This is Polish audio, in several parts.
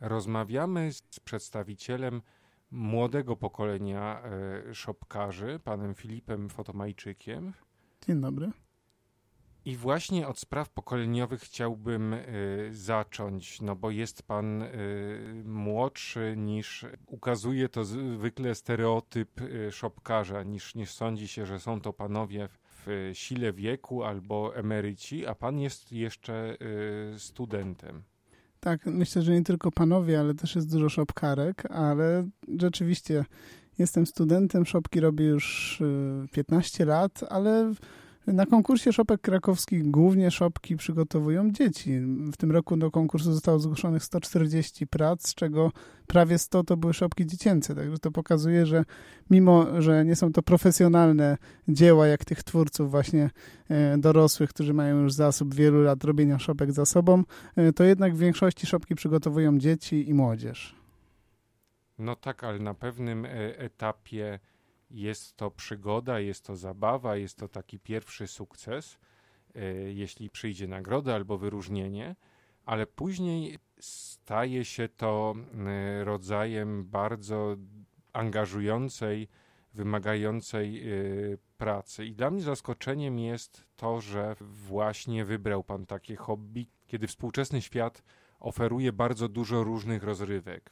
Rozmawiamy z przedstawicielem młodego pokolenia e, szopkarzy, panem Filipem Fotomajczykiem. Dzień dobry. I właśnie od spraw pokoleniowych chciałbym y, zacząć, no bo jest pan y, młodszy niż ukazuje to zwykle stereotyp y, szopkarza, niż, niż sądzi się, że są to panowie w sile wieku albo emeryci, a pan jest jeszcze studentem. Tak, myślę, że nie tylko panowie, ale też jest dużo szopkarek, ale rzeczywiście jestem studentem, szopki robię już 15 lat, ale na konkursie szopek krakowskich głównie szopki przygotowują dzieci. W tym roku do konkursu zostało zgłoszonych 140 prac, z czego prawie 100 to były szopki dziecięce. Także to pokazuje, że mimo, że nie są to profesjonalne dzieła jak tych twórców właśnie e, dorosłych, którzy mają już zasób wielu lat robienia szopek za sobą, e, to jednak w większości szopki przygotowują dzieci i młodzież. No tak, ale na pewnym e, etapie jest to przygoda, jest to zabawa, jest to taki pierwszy sukces, e, jeśli przyjdzie nagroda albo wyróżnienie, ale później staje się to e, rodzajem bardzo angażującej, wymagającej e, pracy. I dla mnie zaskoczeniem jest to, że właśnie wybrał Pan takie hobby, kiedy współczesny świat oferuje bardzo dużo różnych rozrywek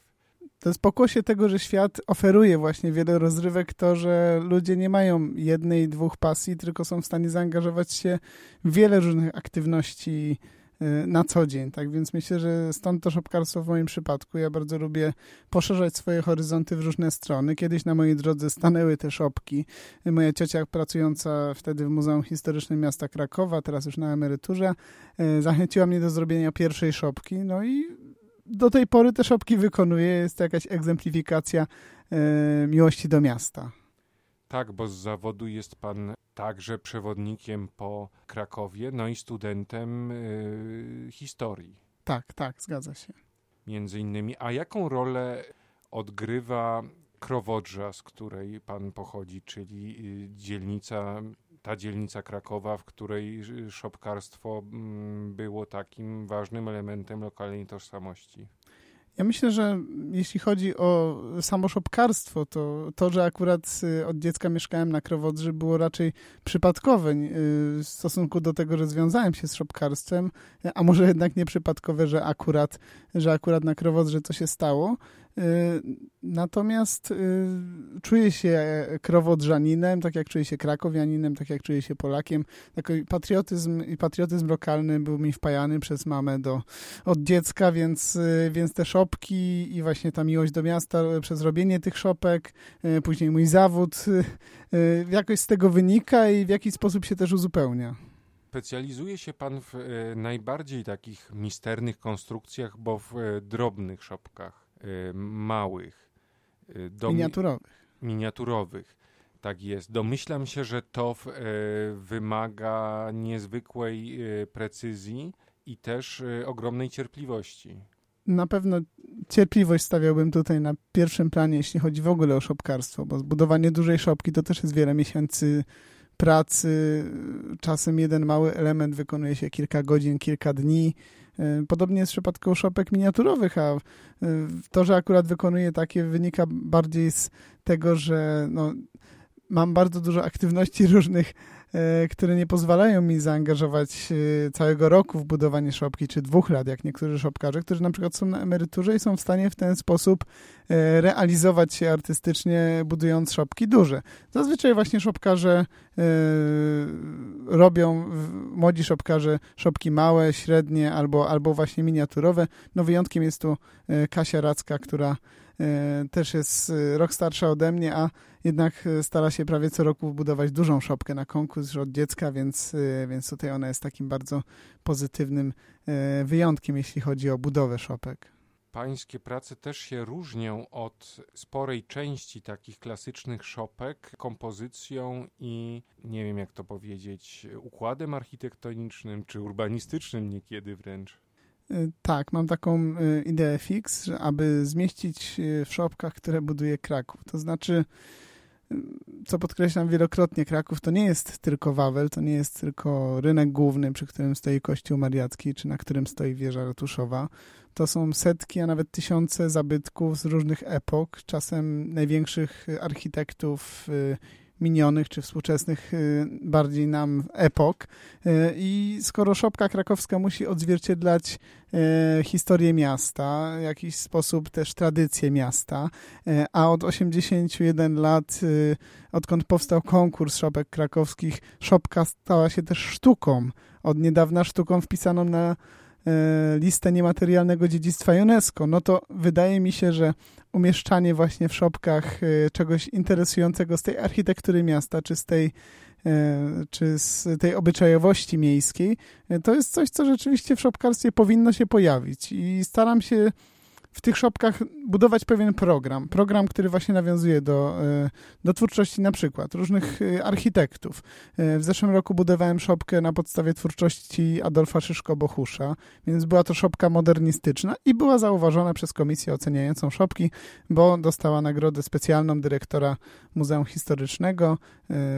to jest pokłosie tego, że świat oferuje właśnie wiele rozrywek, to, że ludzie nie mają jednej, dwóch pasji, tylko są w stanie zaangażować się w wiele różnych aktywności y, na co dzień. Tak więc myślę, że stąd to szopkarstwo w moim przypadku. Ja bardzo lubię poszerzać swoje horyzonty w różne strony. Kiedyś na mojej drodze stanęły te szopki. Moja ciocia pracująca wtedy w Muzeum Historycznym Miasta Krakowa, teraz już na emeryturze, y, zachęciła mnie do zrobienia pierwszej szopki. No i do tej pory te szopki wykonuje. Jest to jakaś egzemplifikacja e, miłości do miasta. Tak, bo z zawodu jest pan także przewodnikiem po Krakowie, no i studentem y, historii. Tak, tak, zgadza się. Między innymi. A jaką rolę odgrywa Krowodrza, z której pan pochodzi, czyli y, dzielnica ta dzielnica Krakowa, w której szopkarstwo mm, było takim ważnym elementem lokalnej tożsamości. Ja myślę, że jeśli chodzi o samo szopkarstwo, to to, że akurat y, od dziecka mieszkałem na Krowodrze było raczej przypadkowe y, w stosunku do tego, że związałem się z szopkarstwem, a może jednak nie przypadkowe, że akurat, że akurat na Krowodrze to się stało. Y, natomiast czuję się krowodrzaninem, tak jak czuję się krakowianinem, tak jak czuję się Polakiem. Taki patriotyzm i patriotyzm lokalny był mi wpajany przez mamę do, od dziecka, więc, więc te szopki i właśnie ta miłość do miasta przez robienie tych szopek, później mój zawód, jakoś z tego wynika i w jaki sposób się też uzupełnia. Specjalizuje się pan w najbardziej takich misternych konstrukcjach, bo w drobnych szopkach, małych. Miniaturowych. Miniaturowych. Tak jest. Domyślam się, że to wymaga niezwykłej precyzji i też ogromnej cierpliwości na pewno cierpliwość stawiałbym tutaj na pierwszym planie, jeśli chodzi w ogóle o szopkarstwo, bo zbudowanie dużej szopki to też jest wiele miesięcy pracy. Czasem jeden mały element wykonuje się kilka godzin, kilka dni. Podobnie jest w przypadku szopek miniaturowych, a to, że akurat wykonuję takie, wynika bardziej z tego, że no, mam bardzo dużo aktywności różnych które nie pozwalają mi zaangażować e, całego roku w budowanie szopki, czy dwóch lat, jak niektórzy szopkarze, którzy na przykład są na emeryturze i są w stanie w ten sposób e, realizować się artystycznie, budując szopki duże. Zazwyczaj właśnie szopkarze robią, młodzi szopkarze, szopki małe, średnie albo, albo właśnie miniaturowe. No wyjątkiem jest tu Kasia Racka, która E, też jest e, rok starsza ode mnie, a jednak e, stara się prawie co roku budować dużą szopkę na konkurs od dziecka, więc, więc tutaj ona jest takim bardzo pozytywnym wyjątkiem, jeśli chodzi o budowę szopek. Pańskie prace też się różnią od sporej części takich klasycznych szopek kompozycją i nie wiem jak to powiedzieć, układem architektonicznym czy urbanistycznym niekiedy wręcz. Y, tak, mam taką y, ideę fix, aby zmieścić w szopkach, które buduje Kraków. To znaczy, co podkreślam wielokrotnie, Kraków to nie jest tylko Wawel, to nie jest tylko rynek główny, przy którym stoi Kościół Mariacki, czy na którym stoi wieża ratuszowa. To są setki, a nawet tysiące zabytków z różnych epok, czasem największych architektów y, minionych czy współczesnych y, bardziej nam epok. Y, I skoro szopka krakowska musi odzwierciedlać y, historię miasta, w jakiś sposób też tradycję miasta, a od 81 lat, odkąd powstał konkurs szopek krakowskich, szopka stała się też sztuką. Od niedawna sztuką wpisaną na listę niematerialnego dziedzictwa UNESCO, no to wydaje mi się, że umieszczanie właśnie w szopkach e, czegoś interesującego z tej architektury miasta, czy z tej, e, czy z tej obyczajowości miejskiej, to jest coś, co rzeczywiście w szopkarstwie powinno się pojawić. I staram się w tych szopkach budować pewien program. Program, który właśnie nawiązuje do, e, do twórczości na przykład różnych e, architektów. E, w zeszłym roku budowałem szopkę na podstawie twórczości Adolfa Szyszko-Bohusza, więc była to szopka modernistyczna i była zauważona przez komisję oceniającą szopki, bo dostała nagrodę specjalną dyrektora Muzeum Historycznego,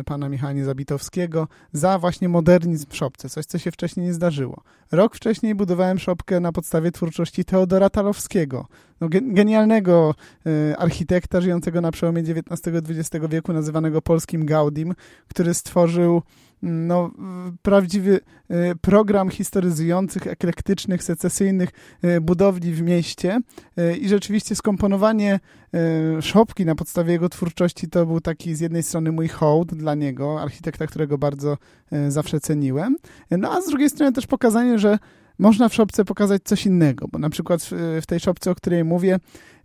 pana Michała Niezabitowskiego, za właśnie modernizm w szopce, coś, co się wcześniej nie zdarzyło. Rok wcześniej budowałem szopkę na podstawie twórczości Teodora Talowskiego, no, genialnego y, architekta żyjącego na przełomie XIX i XX wieku, nazywanego polskim Gaudim, który stworzył mm, no, prawdziwy y, program historyzujących, eklektycznych, secesyjnych y, budowli w mieście. I rzeczywiście skomponowanie szopki na podstawie jego twórczości to był taki z jednej strony mój hołd dla niego, architekta, którego bardzo zawsze ceniłem, no a z drugiej strony też pokazanie, że można w szopce pokazać coś innego, bo na przykład w, tej szopce, o której mówię,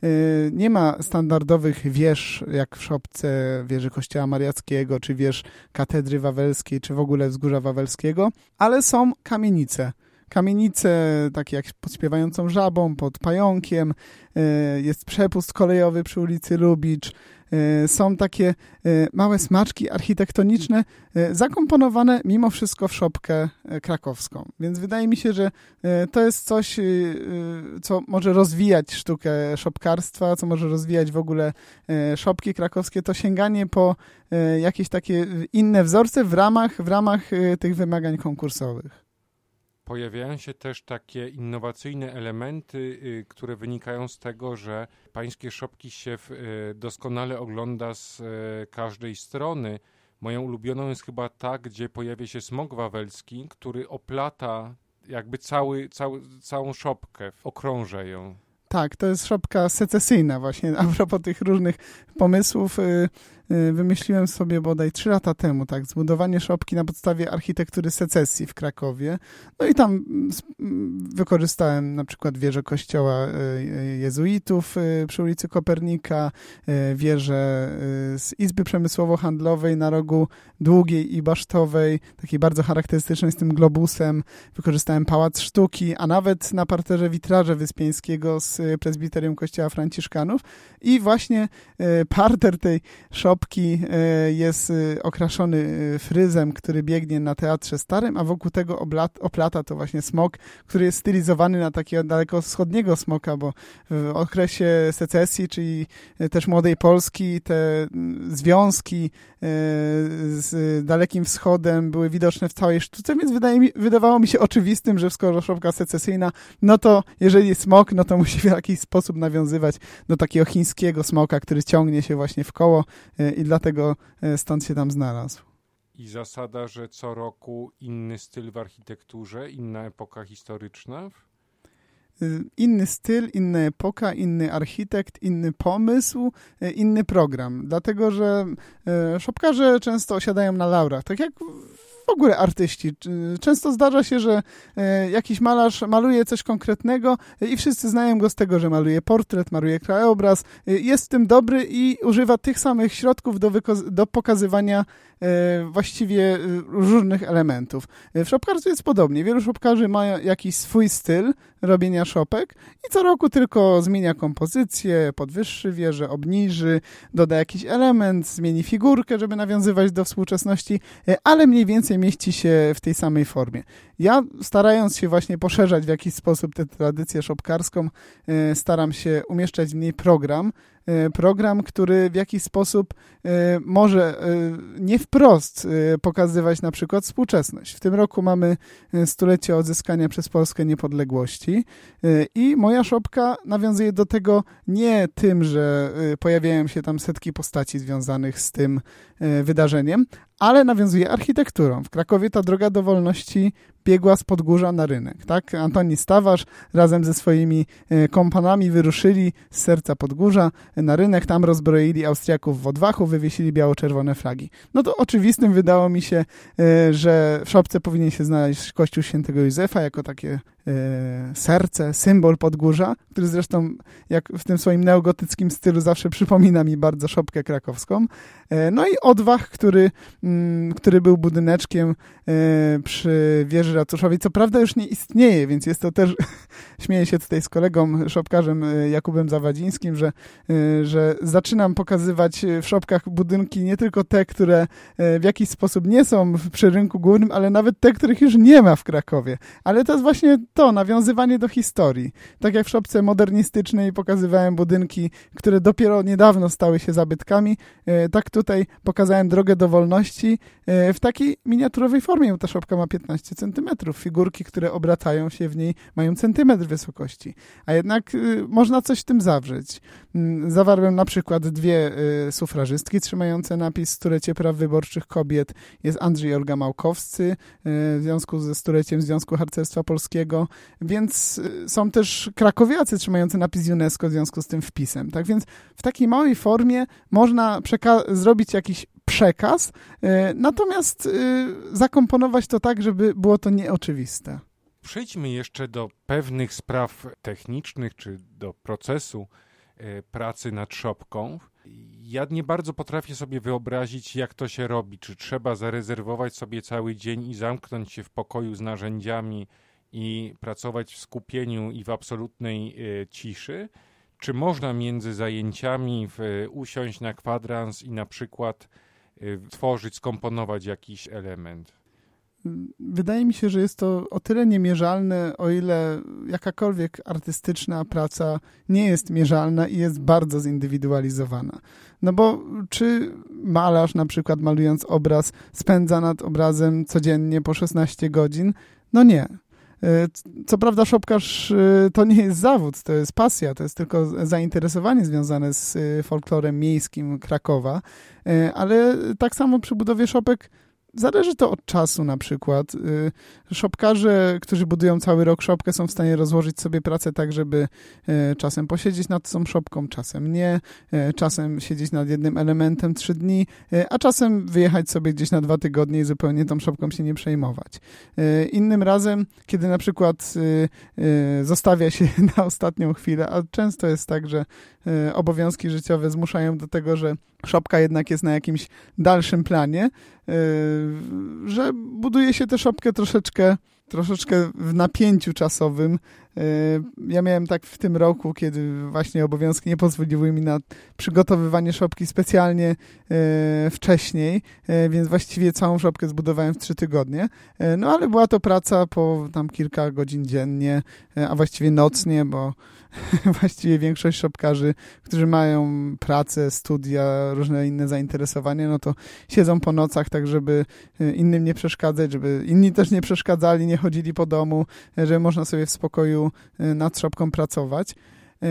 y, nie ma standardowych wież, jak w szopce wieży Kościoła Mariackiego, czy wież Katedry Wawelskiej, czy w ogóle Wzgórza Wawelskiego, ale są kamienice. Kamienice takie jak pod śpiewającą żabą, pod pająkiem, y, jest przepust kolejowy przy ulicy Lubicz, są takie e, małe smaczki architektoniczne e, zakomponowane mimo wszystko w szopkę krakowską. Więc wydaje mi się, że to jest coś, co może rozwijać sztukę szopkarstwa, co może rozwijać w ogóle szopki krakowskie, to sięganie po jakieś takie inne wzorce w ramach, w ramach tych wymagań konkursowych. Pojawiają się też takie innowacyjne elementy, y, które wynikają z tego, że pańskie szopki się y, doskonale ogląda z y, każdej strony. Moją ulubioną jest chyba ta, gdzie pojawia się smog wawelski, który oplata jakby cały, cały, całą szopkę, okrąża ją. Tak, to jest szopka secesyjna właśnie. A propos tych różnych pomysłów, wymyśliłem sobie bodaj trzy lata temu, tak, zbudowanie szopki na podstawie architektury secesji w Krakowie. No i tam mm, mm, wykorzystałem na przykład wieżę kościoła y, y, jezuitów przy ulicy Kopernika, wieżę z Izby Przemysłowo-Handlowej na rogu Długiej i Basztowej, takiej bardzo charakterystycznej z tym globusem. Wykorzystałem Pałac Sztuki, a nawet na parterze witraże Wyspiańskiego z prezbiterium kościoła Franciszkanów i właśnie parter tej szopki kropki e, jest e, okraszony e, fryzem, który biegnie na teatrze starym, a wokół tego oplata to właśnie smok, który jest stylizowany na takiego daleko wschodniego smoka, bo w okresie secesji, czyli też Młodej Polski, te związki z Dalekim Wschodem były widoczne w całej sztuce, więc wydaje mi, wydawało mi się oczywistym, że skoro szopka secesyjna, no to jeżeli smok, no to musi w jakiś sposób nawiązywać do takiego chińskiego smoka, który ciągnie się właśnie w koło i dlatego e, stąd się tam znalazł. I zasada, że co roku inny styl w architekturze, inna epoka historyczna? Y, inny styl, inna epoka, inny architekt, inny pomysł, e, inny program. Dlatego, że e, szopkarze często osiadają na laurach. Tak jak w ogóle artyści. Często zdarza się, że jakiś malarz maluje coś konkretnego i wszyscy znają go z tego, że maluje portret, maluje krajobraz, jest w tym dobry i używa tych samych środków do, do pokazywania właściwie różnych elementów. W szopkarstwie jest podobnie. Wielu szopkarzy ma jakiś swój styl robienia szopek i co roku tylko zmienia kompozycję, podwyższy wieżę, obniży, doda jakiś element, zmieni figurkę, żeby nawiązywać do współczesności, ale mniej więcej więcej mieści się w tej samej formie. Ja starając się właśnie poszerzać w jakiś sposób tę tradycję szopkarską, e, staram się umieszczać w niej program, program, który w jakiś sposób może nie wprost pokazywać na przykład współczesność. W tym roku mamy stulecie odzyskania przez Polskę niepodległości i moja szopka nawiązuje do tego nie tym, że pojawiają się tam setki postaci związanych z tym wydarzeniem, ale nawiązuje architekturą. W Krakowie ta droga do wolności biegła z Podgórza na rynek. Tak? Antoni Stawarz razem ze swoimi e, kompanami wyruszyli z serca Podgórza na rynek, tam rozbroili Austriaków w odwachu, wywiesili biało-czerwone flagi. No to oczywistym wydało mi się, e, że w szopce powinien się znaleźć kościół świętego Józefa jako takie e, serce, symbol Podgórza, który zresztą jak w tym swoim neogotyckim stylu zawsze przypomina mi bardzo szopkę krakowską. No i odwach, który, mm, który był budyneczkiem przy wieży ratuszowi, co prawda już nie istnieje, więc jest to też, śmieję się tutaj z kolegą, szopkarzem Jakubem Zawadzińskim, że, że zaczynam pokazywać w szopkach budynki nie tylko te, które w jakiś sposób nie są przy rynku głównym, ale nawet te, których już nie ma w Krakowie. Ale to jest właśnie to, nawiązywanie do historii. Tak jak w szopce modernistycznej pokazywałem budynki, które dopiero niedawno stały się zabytkami, tak tutaj pokazałem drogę do wolności w takiej miniaturowej formie. Ta szopka ma 15 cm centymetrów. Figurki, które obracają się w niej, mają centymetr wysokości. A jednak y, można coś w tym zawrzeć. Y, zawarłem na przykład dwie sufrażystki trzymające napis Stulecie Praw Wyborczych Kobiet. Jest Andrzej Olga Małkowscy w związku ze stuleciem Związku Harcerstwa Polskiego, więc y, są też krakowiacy trzymający napis UNESCO w związku z tym wpisem. Tak więc w takiej małej formie można zrobić jakiś przekaz, e, natomiast e, zakomponować to tak, żeby było to nieoczywiste. Przejdźmy jeszcze do pewnych spraw technicznych, czy do procesu e, pracy nad szopką. Ja nie bardzo potrafię sobie wyobrazić, jak to się robi. Czy trzeba zarezerwować sobie cały dzień i zamknąć się w pokoju z narzędziami i pracować w skupieniu i w absolutnej ciszy? Czy można między zajęciami w, usiąść na kwadrans i na przykład Y, tworzyć, skomponować jakiś element. Wydaje mi się, że jest to o tyle niemierzalne, o ile jakakolwiek artystyczna praca nie jest mierzalna i jest bardzo zindywidualizowana. No bo czy malarz, na przykład malując obraz, spędza nad obrazem codziennie po 16 godzin? No nie. E, co prawda szopkarz e, to nie jest zawód, to jest pasja, to jest tylko zainteresowanie związane z e, folklorem miejskim Krakowa, ale tak samo przy budowie szopek Zależy to od czasu na przykład. Y, szopkarze, którzy budują cały rok szopkę, są w stanie rozłożyć sobie pracę tak, żeby y, czasem posiedzieć nad tą szopką, czasem nie, y, czasem siedzieć nad jednym elementem trzy dni, a czasem wyjechać sobie gdzieś na dwa tygodnie i zupełnie tą szopką się nie przejmować. Innym razem, kiedy na przykład zostawia się na ostatnią chwilę, a często jest tak, że obowiązki życiowe zmuszają do tego, że szopka jednak jest na jakimś dalszym planie, że buduje się tę szopkę troszeczkę, troszeczkę w napięciu czasowym. Ja miałem tak w tym roku, kiedy właśnie obowiązki nie pozwoliły mi na przygotowywanie szopki specjalnie wcześniej, więc właściwie całą szopkę zbudowałem w trzy tygodnie. No ale była to praca po tam kilka godzin dziennie, a właściwie nocnie, bo właściwie większość szopkarzy, którzy mają pracę, studia, różne inne zainteresowania, no to siedzą po nocach tak, żeby e, innym nie przeszkadzać, żeby inni też nie przeszkadzali, nie chodzili po domu, e, żeby można sobie w spokoju e, nad szopką pracować.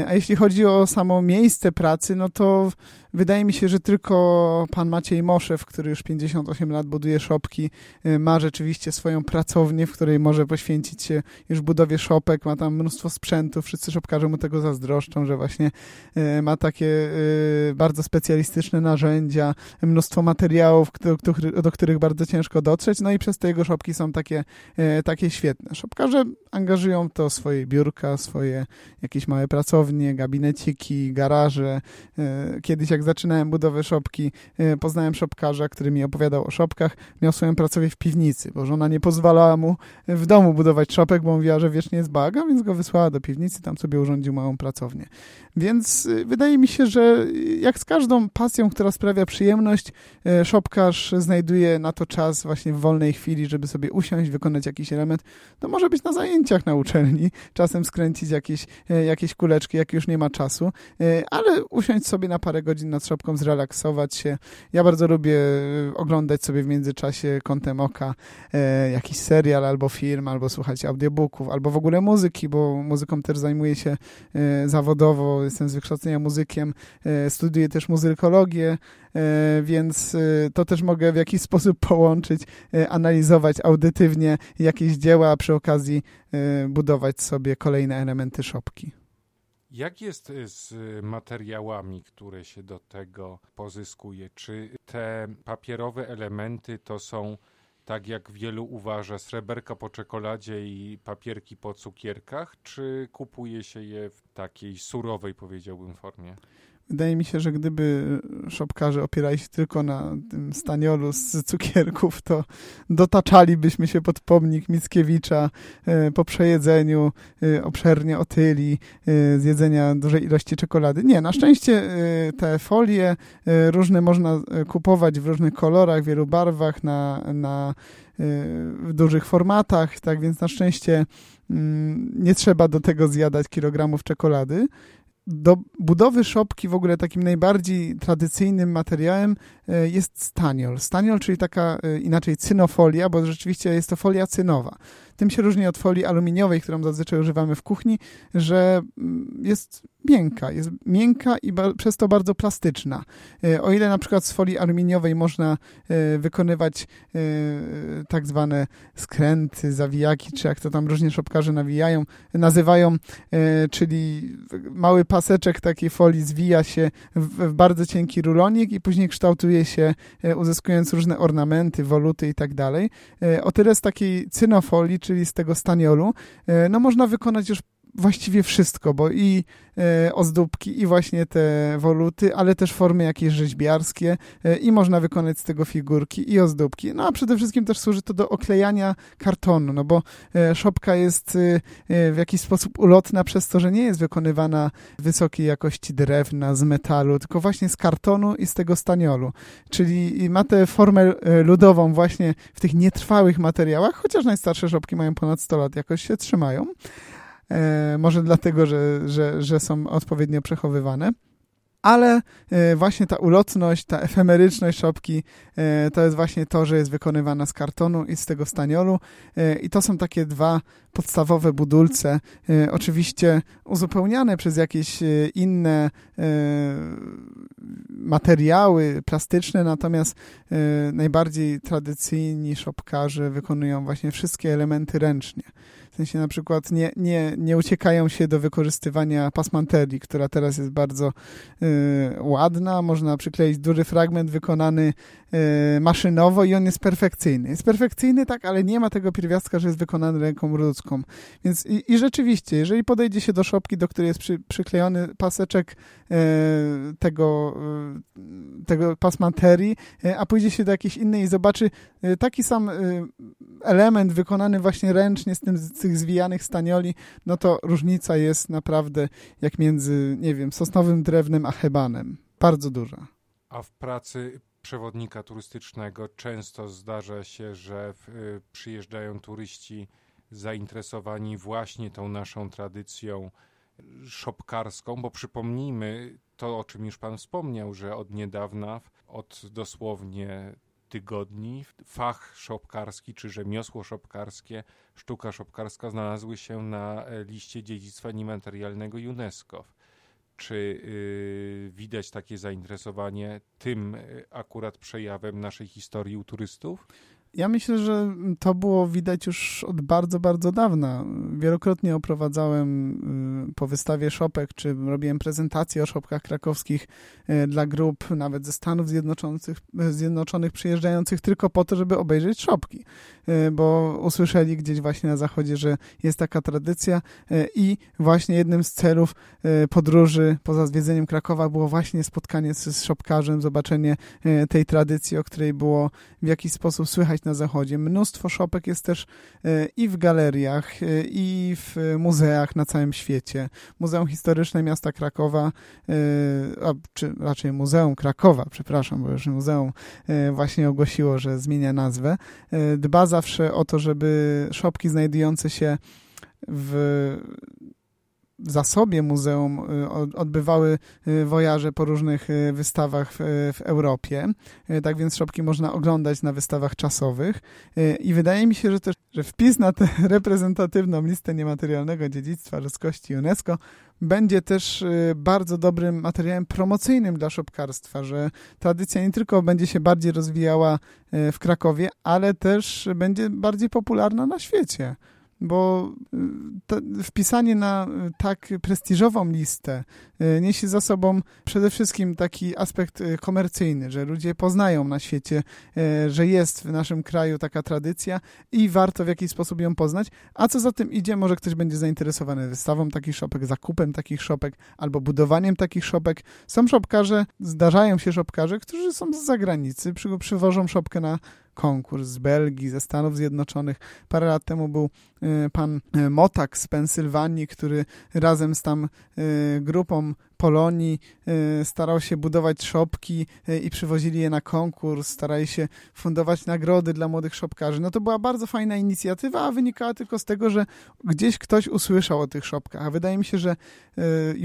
A jeśli chodzi o samo miejsce pracy, no to Wydaje mi się, że tylko pan Maciej Moszew, który już 58 lat buduje szopki, y, ma rzeczywiście swoją pracownię, w której może poświęcić się już budowie szopek, ma tam mnóstwo sprzętu, wszyscy szopkarze mu tego zazdroszczą, że właśnie y, ma takie y, bardzo specjalistyczne narzędzia, mnóstwo materiałów, do, których bardzo ciężko dotrzeć, no i przez te jego szopki są takie, takie świetne. Szopkarze angażują to swoje biurka, swoje jakieś małe pracownie, gabineciki, garaże. Kiedyś jak zaczynałem budowę szopki, e, poznałem szopkarza, który mi opowiadał o szopkach. Miał swoją pracownię w piwnicy, bo żona nie pozwalała mu w domu budować szopek, bo mówiła, że wiecznie jest baga, więc go wysłała do piwnicy, tam sobie urządził małą pracownię. Więc e, wydaje mi się, że jak z każdą pasją, która sprawia przyjemność, szopkarz znajduje na to czas właśnie w wolnej chwili, żeby sobie usiąść, wykonać jakiś element. To może być na zajęciach na uczelni, czasem skręcić jakieś, jakieś kuleczki jak już nie ma czasu, ale usiąść sobie na parę godzin nad szopką, zrelaksować się. Ja bardzo lubię oglądać sobie w międzyczasie kątem oka jakiś serial albo film, albo słuchać audiobooków, albo w ogóle muzyki, bo muzyką też zajmuję się zawodowo, jestem z wykształcenia muzykiem, studiuję też muzykologię, więc to też mogę w jakiś sposób połączyć, analizować audytywnie jakieś dzieła, a przy okazji budować sobie kolejne elementy szopki. Jak jest z materiałami, które się do tego pozyskuje? Czy te papierowe elementy to są, tak jak wielu uważa, sreberka po czekoladzie i papierki po cukierkach, czy kupuje się je w takiej surowej, powiedziałbym, formie? Wydaje mi się, że gdyby szopkarze opierali się tylko na tym staniolu z cukierków, to dotaczalibyśmy się pod pomnik Mickiewicza e, po przejedzeniu, e, obszernie otyli, e, z jedzenia dużej ilości czekolady. Nie, na szczęście te folie różne można kupować w różnych kolorach, wielu barwach, na, na w dużych formatach, tak więc na szczęście mm, nie trzeba do tego zjadać kilogramów czekolady do budowy szopki w ogóle takim najbardziej tradycyjnym materiałem e, jest staniol. Staniol, czyli taka e, inaczej cynofolia, bo rzeczywiście jest to folia cynowa. Tym się różni od folii aluminiowej, którą zazwyczaj używamy w kuchni, że mm, jest miękka, jest miękka i przez to bardzo plastyczna. E, o ile na przykład z folii aluminiowej można e, wykonywać e, tak zwane skręty, zawijaki, czy jak to tam różnie szopkarze nawijają, nazywają, czyli mały paseczek takiej folii zwija się w bardzo cienki rulonik i później kształtuje się, uzyskując różne ornamenty, woluty i tak dalej. O tyle z takiej cynofolii, czyli z tego staniolu, no można wykonać już właściwie wszystko, bo i e, ozdóbki, i właśnie te woluty, ale też formy jakieś rzeźbiarskie e, i można wykonać z tego figurki i ozdóbki. No a przede wszystkim też służy to do oklejania kartonu, no bo e, szopka jest e, w jakiś sposób ulotna przez to, że nie jest wykonywana wysokiej jakości drewna, z metalu, tylko właśnie z kartonu i z tego staniolu. Czyli ma tę formę e, ludową właśnie w tych nietrwałych materiałach, chociaż najstarsze szopki mają ponad 100 lat, jakoś się trzymają. E, może dlatego, że, że, że są odpowiednio przechowywane ale e, właśnie ta ulotność, ta efemeryczność szopki e, to jest właśnie to, że jest wykonywana z kartonu i z tego staniolu i to są takie dwa podstawowe budulce, oczywiście uzupełniane przez jakieś inne materiały plastyczne, natomiast najbardziej tradycyjni szopkarze wykonują właśnie wszystkie elementy ręcznie. W sensie na przykład nie, nie, nie uciekają się do wykorzystywania pasmanterii, która teraz jest bardzo y, ładna. Można przykleić duży fragment wykonany y, maszynowo i on jest perfekcyjny. Jest perfekcyjny, tak, ale nie ma tego pierwiastka, że jest wykonany ręką ludzką. Więc i, i rzeczywiście, jeżeli podejdzie się do szopki, do której jest przy, przyklejony paseczek y, tego, y, tego pasmanterii, y, a pójdzie się do jakiejś innej i zobaczy y, taki sam element wykonany właśnie ręcznie z tym tych zwijanych stanioli, no to różnica jest naprawdę jak między, nie wiem, sosnowym drewnem a hebanem. Bardzo duża. A w pracy przewodnika turystycznego często zdarza się, że y, przyjeżdżają turyści zainteresowani właśnie tą naszą tradycją szopkarską, bo przypomnijmy to, o czym już Pan wspomniał, że od niedawna, od dosłownie tygodni fach szopkarski czy rzemiosło szopkarskie, sztuka szopkarska znalazły się na e, liście dziedzictwa niematerialnego UNESCO. Czy y, widać takie zainteresowanie tym y, akurat przejawem naszej historii u turystów? Ja myślę, że to było widać już od bardzo, bardzo dawna. Wielokrotnie oprowadzałem y, po wystawie szopek, czy robiłem prezentacje o szopkach krakowskich y, dla grup nawet ze Stanów Zjednoczonych, Zjednoczonych przyjeżdżających tylko po to, żeby obejrzeć szopki, y, bo usłyszeli gdzieś właśnie na zachodzie, że jest taka tradycja i właśnie jednym z celów podróży poza zwiedzeniem Krakowa było właśnie spotkanie z, z szopkarzem, zobaczenie tej tradycji, o której było w jakiś sposób słychać na zachodzie. Mnóstwo szopek jest też e, i w galeriach, e, i w muzeach na całym świecie. Muzeum Historyczne Miasta Krakowa, e, a, czy raczej Muzeum Krakowa, przepraszam, bo już muzeum właśnie ogłosiło, że zmienia nazwę. Dba zawsze o to, żeby szopki znajdujące się w w zasobie muzeum odbywały wojaże po różnych wystawach w, Europie. Tak więc szopki można oglądać na wystawach czasowych i wydaje mi się, że też że wpis na tę reprezentatywną listę niematerialnego dziedzictwa ludzkości UNESCO będzie też y, bardzo dobrym materiałem promocyjnym dla szopkarstwa, że tradycja nie tylko będzie się bardziej rozwijała y, w Krakowie, ale też będzie bardziej popularna na świecie bo y, wpisanie na y, tak prestiżową listę y, niesie za sobą przede wszystkim taki aspekt komercyjny, że ludzie poznają na świecie, że jest w naszym kraju taka tradycja i warto w jakiś sposób ją poznać, a co za tym idzie, może ktoś będzie zainteresowany wystawą takich szopek, zakupem takich szopek albo budowaniem takich szopek. Są szopkarze, zdarzają się szopkarze, którzy są z zagranicy, przy, przywożą szopkę na konkurs z Belgii, ze Stanów Zjednoczonych. Parę lat temu był e, pan e, Motak z Pensylwanii, który razem z tam e, grupą Polonii starał się budować szopki i przywozili je na konkurs, starali się fundować nagrody dla młodych szopkarzy. No to była bardzo fajna inicjatywa, a wynikała tylko z tego, że gdzieś ktoś usłyszał o tych szopkach. A wydaje mi się, że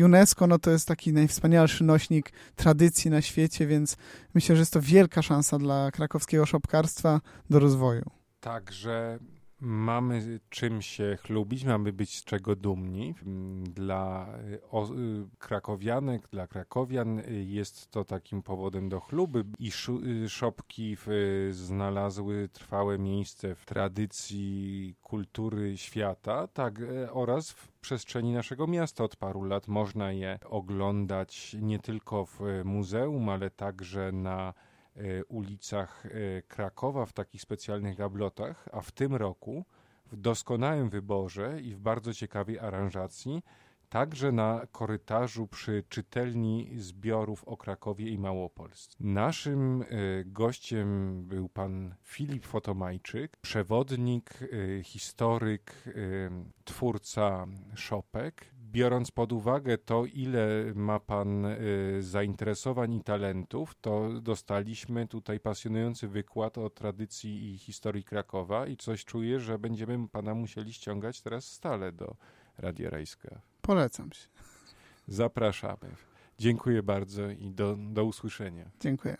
UNESCO no to jest taki najwspanialszy nośnik tradycji na świecie, więc myślę, że jest to wielka szansa dla krakowskiego szopkarstwa do rozwoju. Także mamy czym się chlubić, mamy być z czego dumni. Dla y, y, krakowianek, dla krakowian y, jest to takim powodem do chluby i szopki znalazły trwałe miejsce w tradycji kultury świata, tak oraz w przestrzeni naszego miasta od paru lat można je oglądać nie tylko w muzeum, ale także na ulicach e, Krakowa w takich specjalnych gablotach, a w tym roku w doskonałym wyborze i w bardzo ciekawej aranżacji, także na korytarzu przy czytelni zbiorów o Krakowie i Małopolsce. Naszym e, gościem był pan Filip Fotomajczyk, przewodnik, historyk, twórca szopek, biorąc pod uwagę to, ile ma Pan y, zainteresowań i talentów, to dostaliśmy tutaj pasjonujący wykład o tradycji i historii Krakowa i coś czuję, że będziemy Pana musieli ściągać teraz stale do Radia Rejska. Polecam się. Zapraszamy. Dziękuję bardzo i do, do usłyszenia. Dziękuję.